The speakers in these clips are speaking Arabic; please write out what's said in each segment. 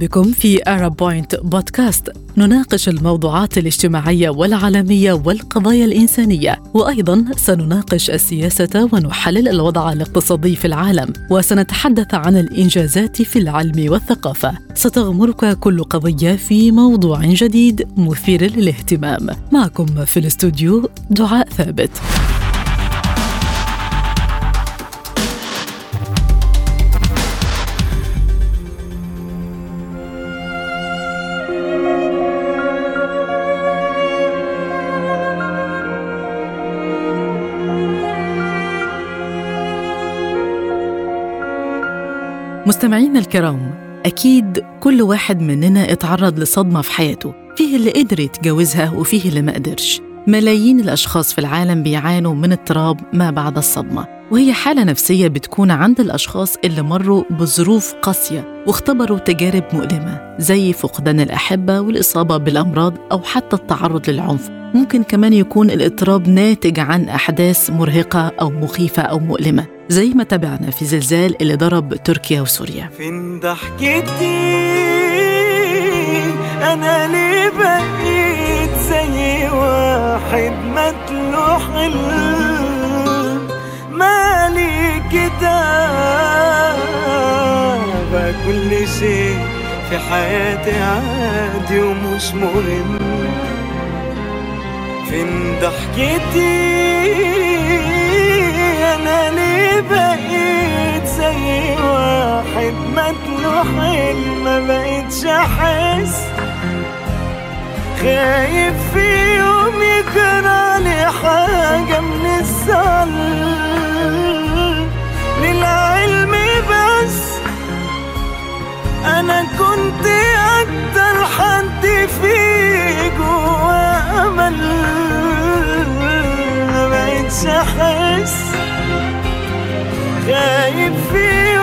بكم في أرب بوينت بودكاست نناقش الموضوعات الاجتماعية والعالمية والقضايا الإنسانية وأيضا سنناقش السياسة ونحلل الوضع الاقتصادي في العالم وسنتحدث عن الإنجازات في العلم والثقافة. ستغمرك كل قضية في موضوع جديد مثير للاهتمام. معكم في الاستوديو دعاء ثابت. مستمعينا الكرام أكيد كل واحد مننا اتعرض لصدمة في حياته. فيه اللي قدر يتجاوزها وفيه اللي ما قدرش. ملايين الأشخاص في العالم بيعانوا من اضطراب ما بعد الصدمة. وهي حالة نفسية بتكون عند الأشخاص اللي مروا بظروف قاسية واختبروا تجارب مؤلمة زي فقدان الأحبة والإصابة بالأمراض أو حتى التعرض للعنف. ممكن كمان يكون الاضطراب ناتج عن أحداث مرهقة أو مخيفة أو مؤلمة زي ما تابعنا في زلزال اللي ضرب تركيا وسوريا. فين ضحكتي؟ أنا ليه بقيت زي واحد متلوح مالي بقى كل شيء في حياتي عادي ومش مهم. فين ضحكتي؟ أنا ليه بقيت زي واحد متلوح ما بقيتش أحس؟ خايف في يوم يجرالي حاجة من الزعل كنت أكتر حد فيه جوا أمل. ما بقيتش احس خايف في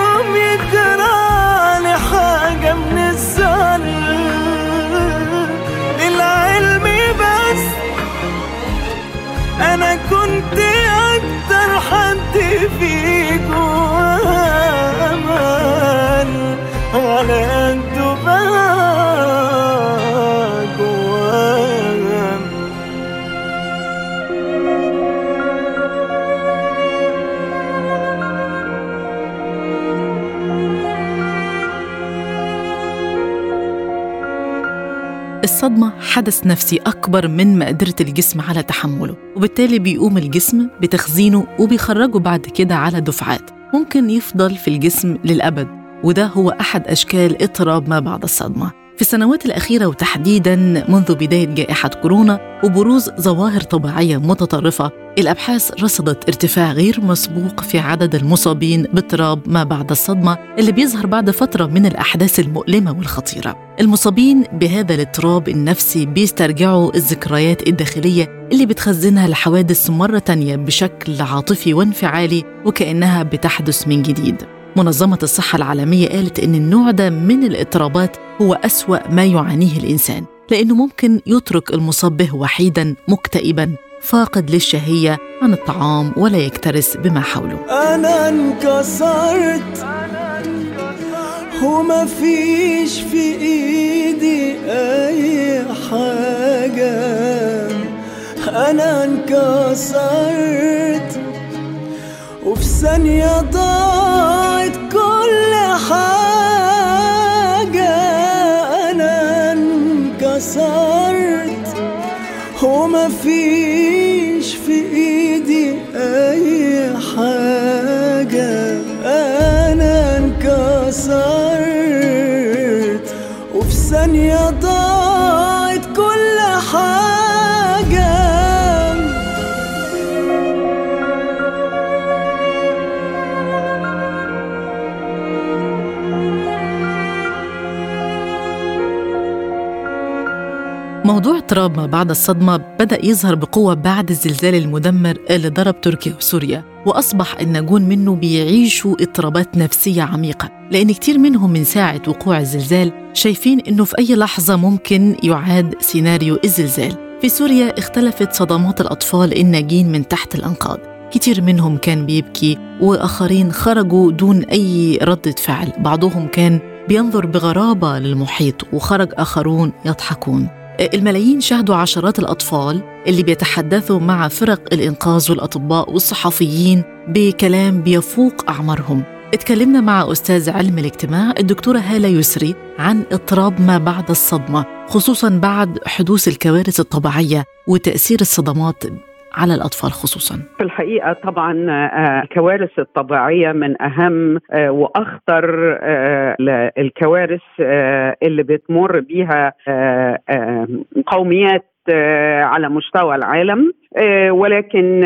الصدمة حدث نفسي أكبر من مقدرة الجسم على تحمله وبالتالي بيقوم الجسم بتخزينه وبيخرجه بعد كده على دفعات. ممكن يفضل في الجسم للأبد وده هو أحد أشكال اضطراب ما بعد الصدمة. في السنوات الأخيرة وتحديدا منذ بداية جائحة كورونا وبروز ظواهر طبيعية متطرفة الأبحاث رصدت ارتفاع غير مسبوق في عدد المصابين باضطراب ما بعد الصدمة اللي بيظهر بعد فترة من الأحداث المؤلمة والخطيرة. المصابين بهذا الاضطراب النفسي بيسترجعوا الذكريات الداخلية اللي بتخزنها الحوادث مرة تانية بشكل عاطفي وانفعالي وكأنها بتحدث من جديد. منظمة الصحة العالمية قالت إن النوع ده من الاضطرابات هو أسوأ ما يعانيه الإنسان لأنه ممكن يترك المصاب به وحيدا مكتئبا فاقد للشهية عن الطعام ولا يكترث بما حوله. أنا انكسرت وما فيش في إيدي أي حاجة. أنا انكسرت وفي ثانية ضاعت كل حاجة. أنا انكسرت وما فيش في إيدي أي حاجة. أنا انكسرت وفي ثانية ضاعت موضوع اضطراب ما بعد الصدمة بدأ يظهر بقوة بعد الزلزال المدمر اللي ضرب تركيا وسوريا وأصبح الناجون منه بيعيشوا اضطرابات نفسية عميقة لأن كتير منهم من ساعة وقوع الزلزال شايفين إنه في أي لحظة ممكن يعاد سيناريو الزلزال. في سوريا اختلفت صدمات الأطفال الناجين من تحت الأنقاض. كتير منهم كان بيبكي وآخرين خرجوا دون أي ردة فعل. بعضهم كان بينظر بغرابة للمحيط وخرج آخرون يضحكون. الملايين شاهدوا عشرات الأطفال اللي بيتحدثوا مع فرق الإنقاذ والأطباء والصحفيين بكلام بيفوق أعمارهم. اتكلمنا مع أستاذ علم الاجتماع الدكتورة هالة يسري عن اضطراب ما بعد الصدمة خصوصا بعد حدوث الكوارث الطبيعية وتأثير الصدمات على الأطفال خصوصا. في الحقيقة طبعا الكوارث الطبيعية من أهم وأخطر الكوارث اللي بتمر بيها قوميات على مستوى العالم ولكن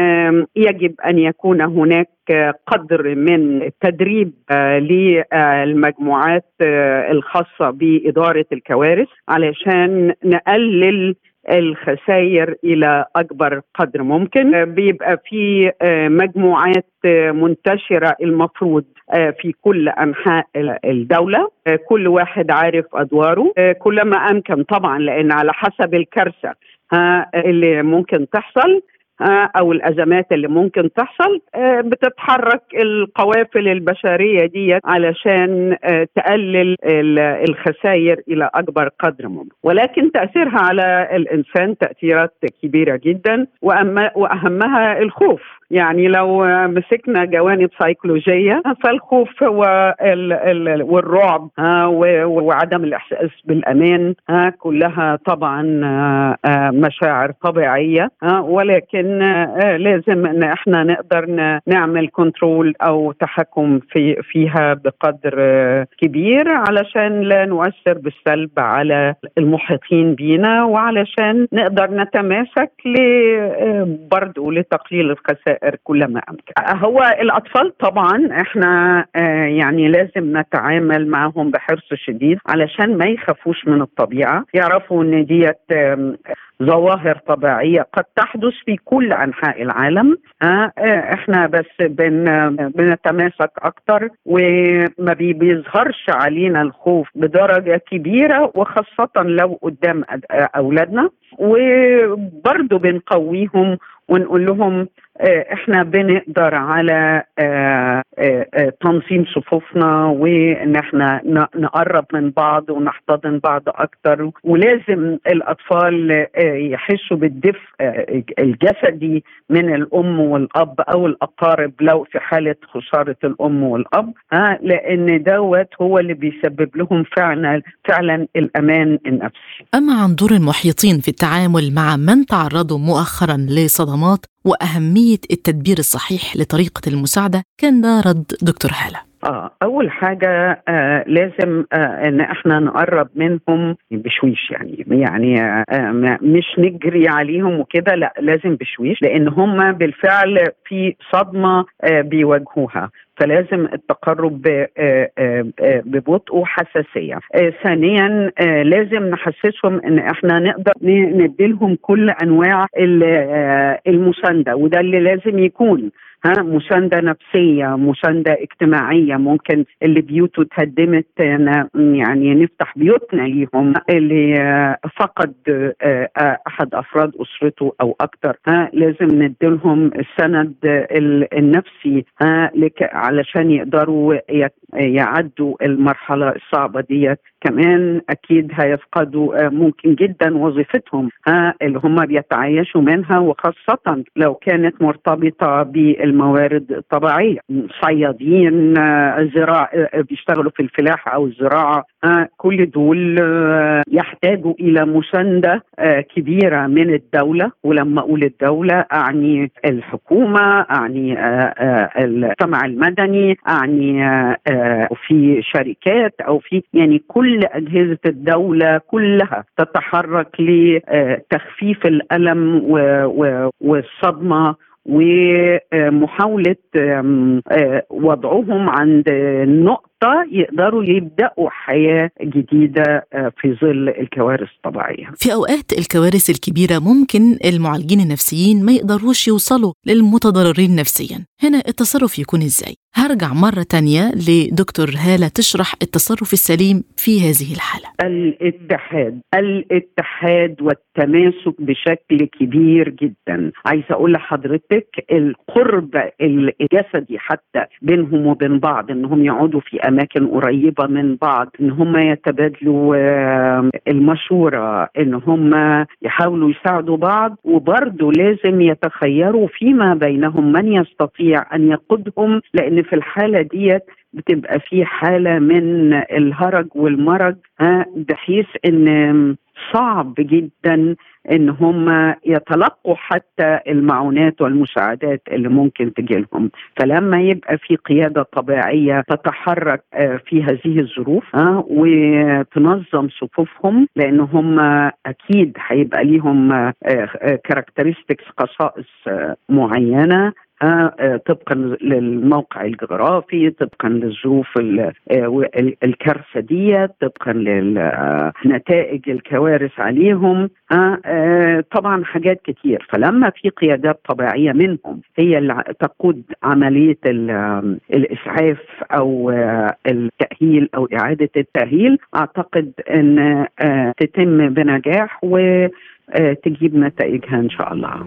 يجب أن يكون هناك قدر من التدريب للمجموعات الخاصة بإدارة الكوارث علشان نقلل الخسائر إلى أكبر قدر ممكن. بيبقى في مجموعات منتشرة المفروض في كل أنحاء الدولة. كل واحد عارف أدواره. كلما أمكن طبعا لأن على حسب الكارثة اللي ممكن تحصل. أو الأزمات اللي ممكن تحصل بتتحرك القوافل البشرية دي علشان تقلل الخسائر إلى أكبر قدر ممكن. ولكن تأثيرها على الإنسان تأثيرات كبيرة جدا وأهمها الخوف. يعني لو مسكنا جوانب سيكولوجية فالخوف هو ال ال والرعب وعدم الإحساس بالأمان كلها طبعا مشاعر طبيعية ولكن لازم إن إحنا نقدر نعمل كنترول أو تحكم في فيها بقدر كبير علشان لا نؤثر بالسلب على المحيطين بينا وعلشان نقدر نتماسك برضه لتقليل الخسائر كلما أمكن. هو الأطفال طبعا إحنا يعني لازم نتعامل معهم بحرص شديد علشان ما يخافوش من الطبيعة، يعرفوا إن ديت ظواهر طبيعية قد تحدث في كل أنحاء العالم. إحنا بس بن بنتماسك أكتر وما بيظهرش علينا الخوف بدرجة كبيرة وخاصة لو قدام أولادنا. وبرضه بنقويهم ونقول لهم إحنا بنقدر على تنظيم صفوفنا وإن إحنا نقرب من بعض ونحتضن بعض أكتر ولازم الأطفال يحسوا بالدفء الجسدي من الأم والأب أو الأقارب لو في حالة خسارة الأم والأب لأن دوت هو اللي بيسبب لهم فعلا فعلا الأمان النفسي. أما عن دور المحيطين في التعامل مع من تعرضوا مؤخرا لصدمات وأهمية التدبير الصحيح لطريقة المساعدة كان ده رد دكتور هالة. آه أول حاجة آه لازم آه إن إحنا نقرب منهم بشويش يعني يعني آه مش نجري عليهم وكده لا لازم بشويش لأن هم بالفعل في صدمة آه بيواجهوها. فلازم التقرب ببطء وحساسية. ثانيا لازم نحسسهم إن إحنا نقدر نديلهم كل أنواع المساندة وده اللي لازم يكون ها مساندة نفسية مساندة اجتماعية ممكن اللي بيوته اتهدمت يعني نفتح بيوتنا ليهم اللي فقد أحد أفراد أسرته أو أكثر ها لازم نديلهم السند النفسي ها علشان يقدروا يعدوا المرحلة الصعبة ديت. كمان أكيد هيفقدوا ممكن جدا وظيفتهم ها اللي هم بيتعايشوا منها وخاصة لو كانت مرتبطة بالموارد الطبيعية. صيادين زراع بيشتغلوا في الفلاحه أو الزراعة كل دول يحتاجوا إلى مساندة كبيرة من الدولة. ولما أقول الدولة أعني الحكومة أعني المجتمع المدني أعني في شركات أو في يعني كل أجهزة الدولة كلها تتحرك لتخفيف الألم والصدمة ومحاولة وضعهم عند نقطة يقدروا يبدأوا حياة جديدة في ظل الكوارث الطبيعية. في أوقات الكوارث الكبيرة ممكن المعالجين النفسيين ما يقدروش يوصلوا للمتضررين نفسيا، هنا التصرف يكون إزاي؟ هرجع مرة تانية لدكتور هالة تشرح التصرف السليم في هذه الحالة الاتحاد الاتحاد والتماسك بشكل كبير جدا عايزة أقول لحضرتك القرب الجسدي حتى بينهم وبين بعض إنهم يقعدوا في أماكن قريبة من بعض إن هم يتبادلوا المشورة إن هم يحاولوا يساعدوا بعض وبرضه لازم يتخيروا فيما بينهم من يستطيع أن يقودهم لأن في الحالة ديت بتبقى في حالة من الهرج والمرج بحيث إن صعب جدا إن هم يتلقوا حتى المعونات والمساعدات اللي ممكن تجي لهم. فلما يبقى في قيادة طبيعية تتحرك آه، في هذه الظروف وتنظم صفوفهم لأن هم أكيد هيبقى ليهم كاركترستكس آه، خصائص آه، آه، طبقا للموقع الجغرافي طبقا للظروف آه، الكارثه دي طبقا لنتائج الكوارث عليهم. آه، طبعا حاجات كتير. فلما في قيادات طبيعية منهم هي اللي تقود عملية الإسعاف أو التأهيل أو إعادة التأهيل أعتقد إن تتم بنجاح وتجيب نتائجها إن شاء الله.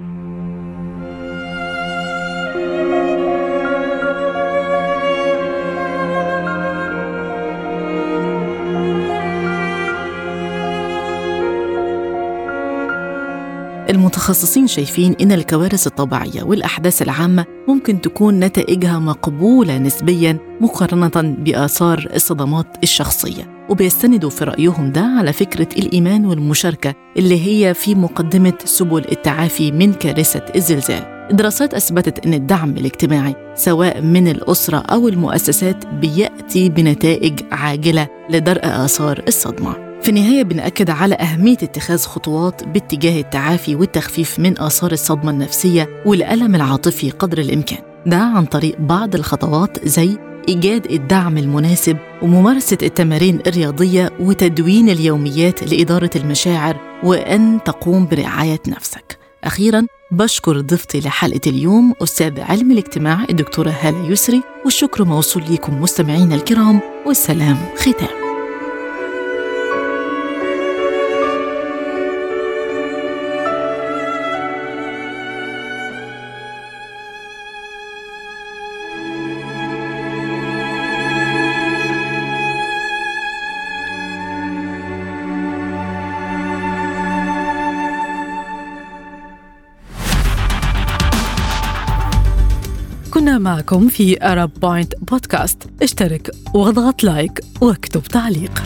المتخصصين شايفين إن الكوارث الطبيعية والأحداث العامة ممكن تكون نتائجها مقبولة نسبيا مقارنة بآثار الصدمات الشخصية. وبيستندوا في رأيهم ده على فكرة الإيمان والمشاركة اللي هي في مقدمة سبل التعافي من كارثة الزلزال. الدراسات أثبتت أن الدعم الاجتماعي سواء من الأسرة أو المؤسسات بيأتي بنتائج عاجلة لدرء آثار الصدمة. في النهاية بنأكد على أهمية اتخاذ خطوات باتجاه التعافي والتخفيف من آثار الصدمة النفسية والألم العاطفي قدر الإمكان. ده عن طريق بعض الخطوات زي إيجاد الدعم المناسب وممارسة التمارين الرياضية وتدوين اليوميات لإدارة المشاعر وأن تقوم برعاية نفسك. أخيراً بشكر ضيفتي لحلقة اليوم أستاذ علم الاجتماع الدكتورة هالة يسري والشكر موصول لكم مستمعينا الكرام والسلام ختام. معكم في أرب بوينت بودكاست اشترك واضغط like واكتب تعليق.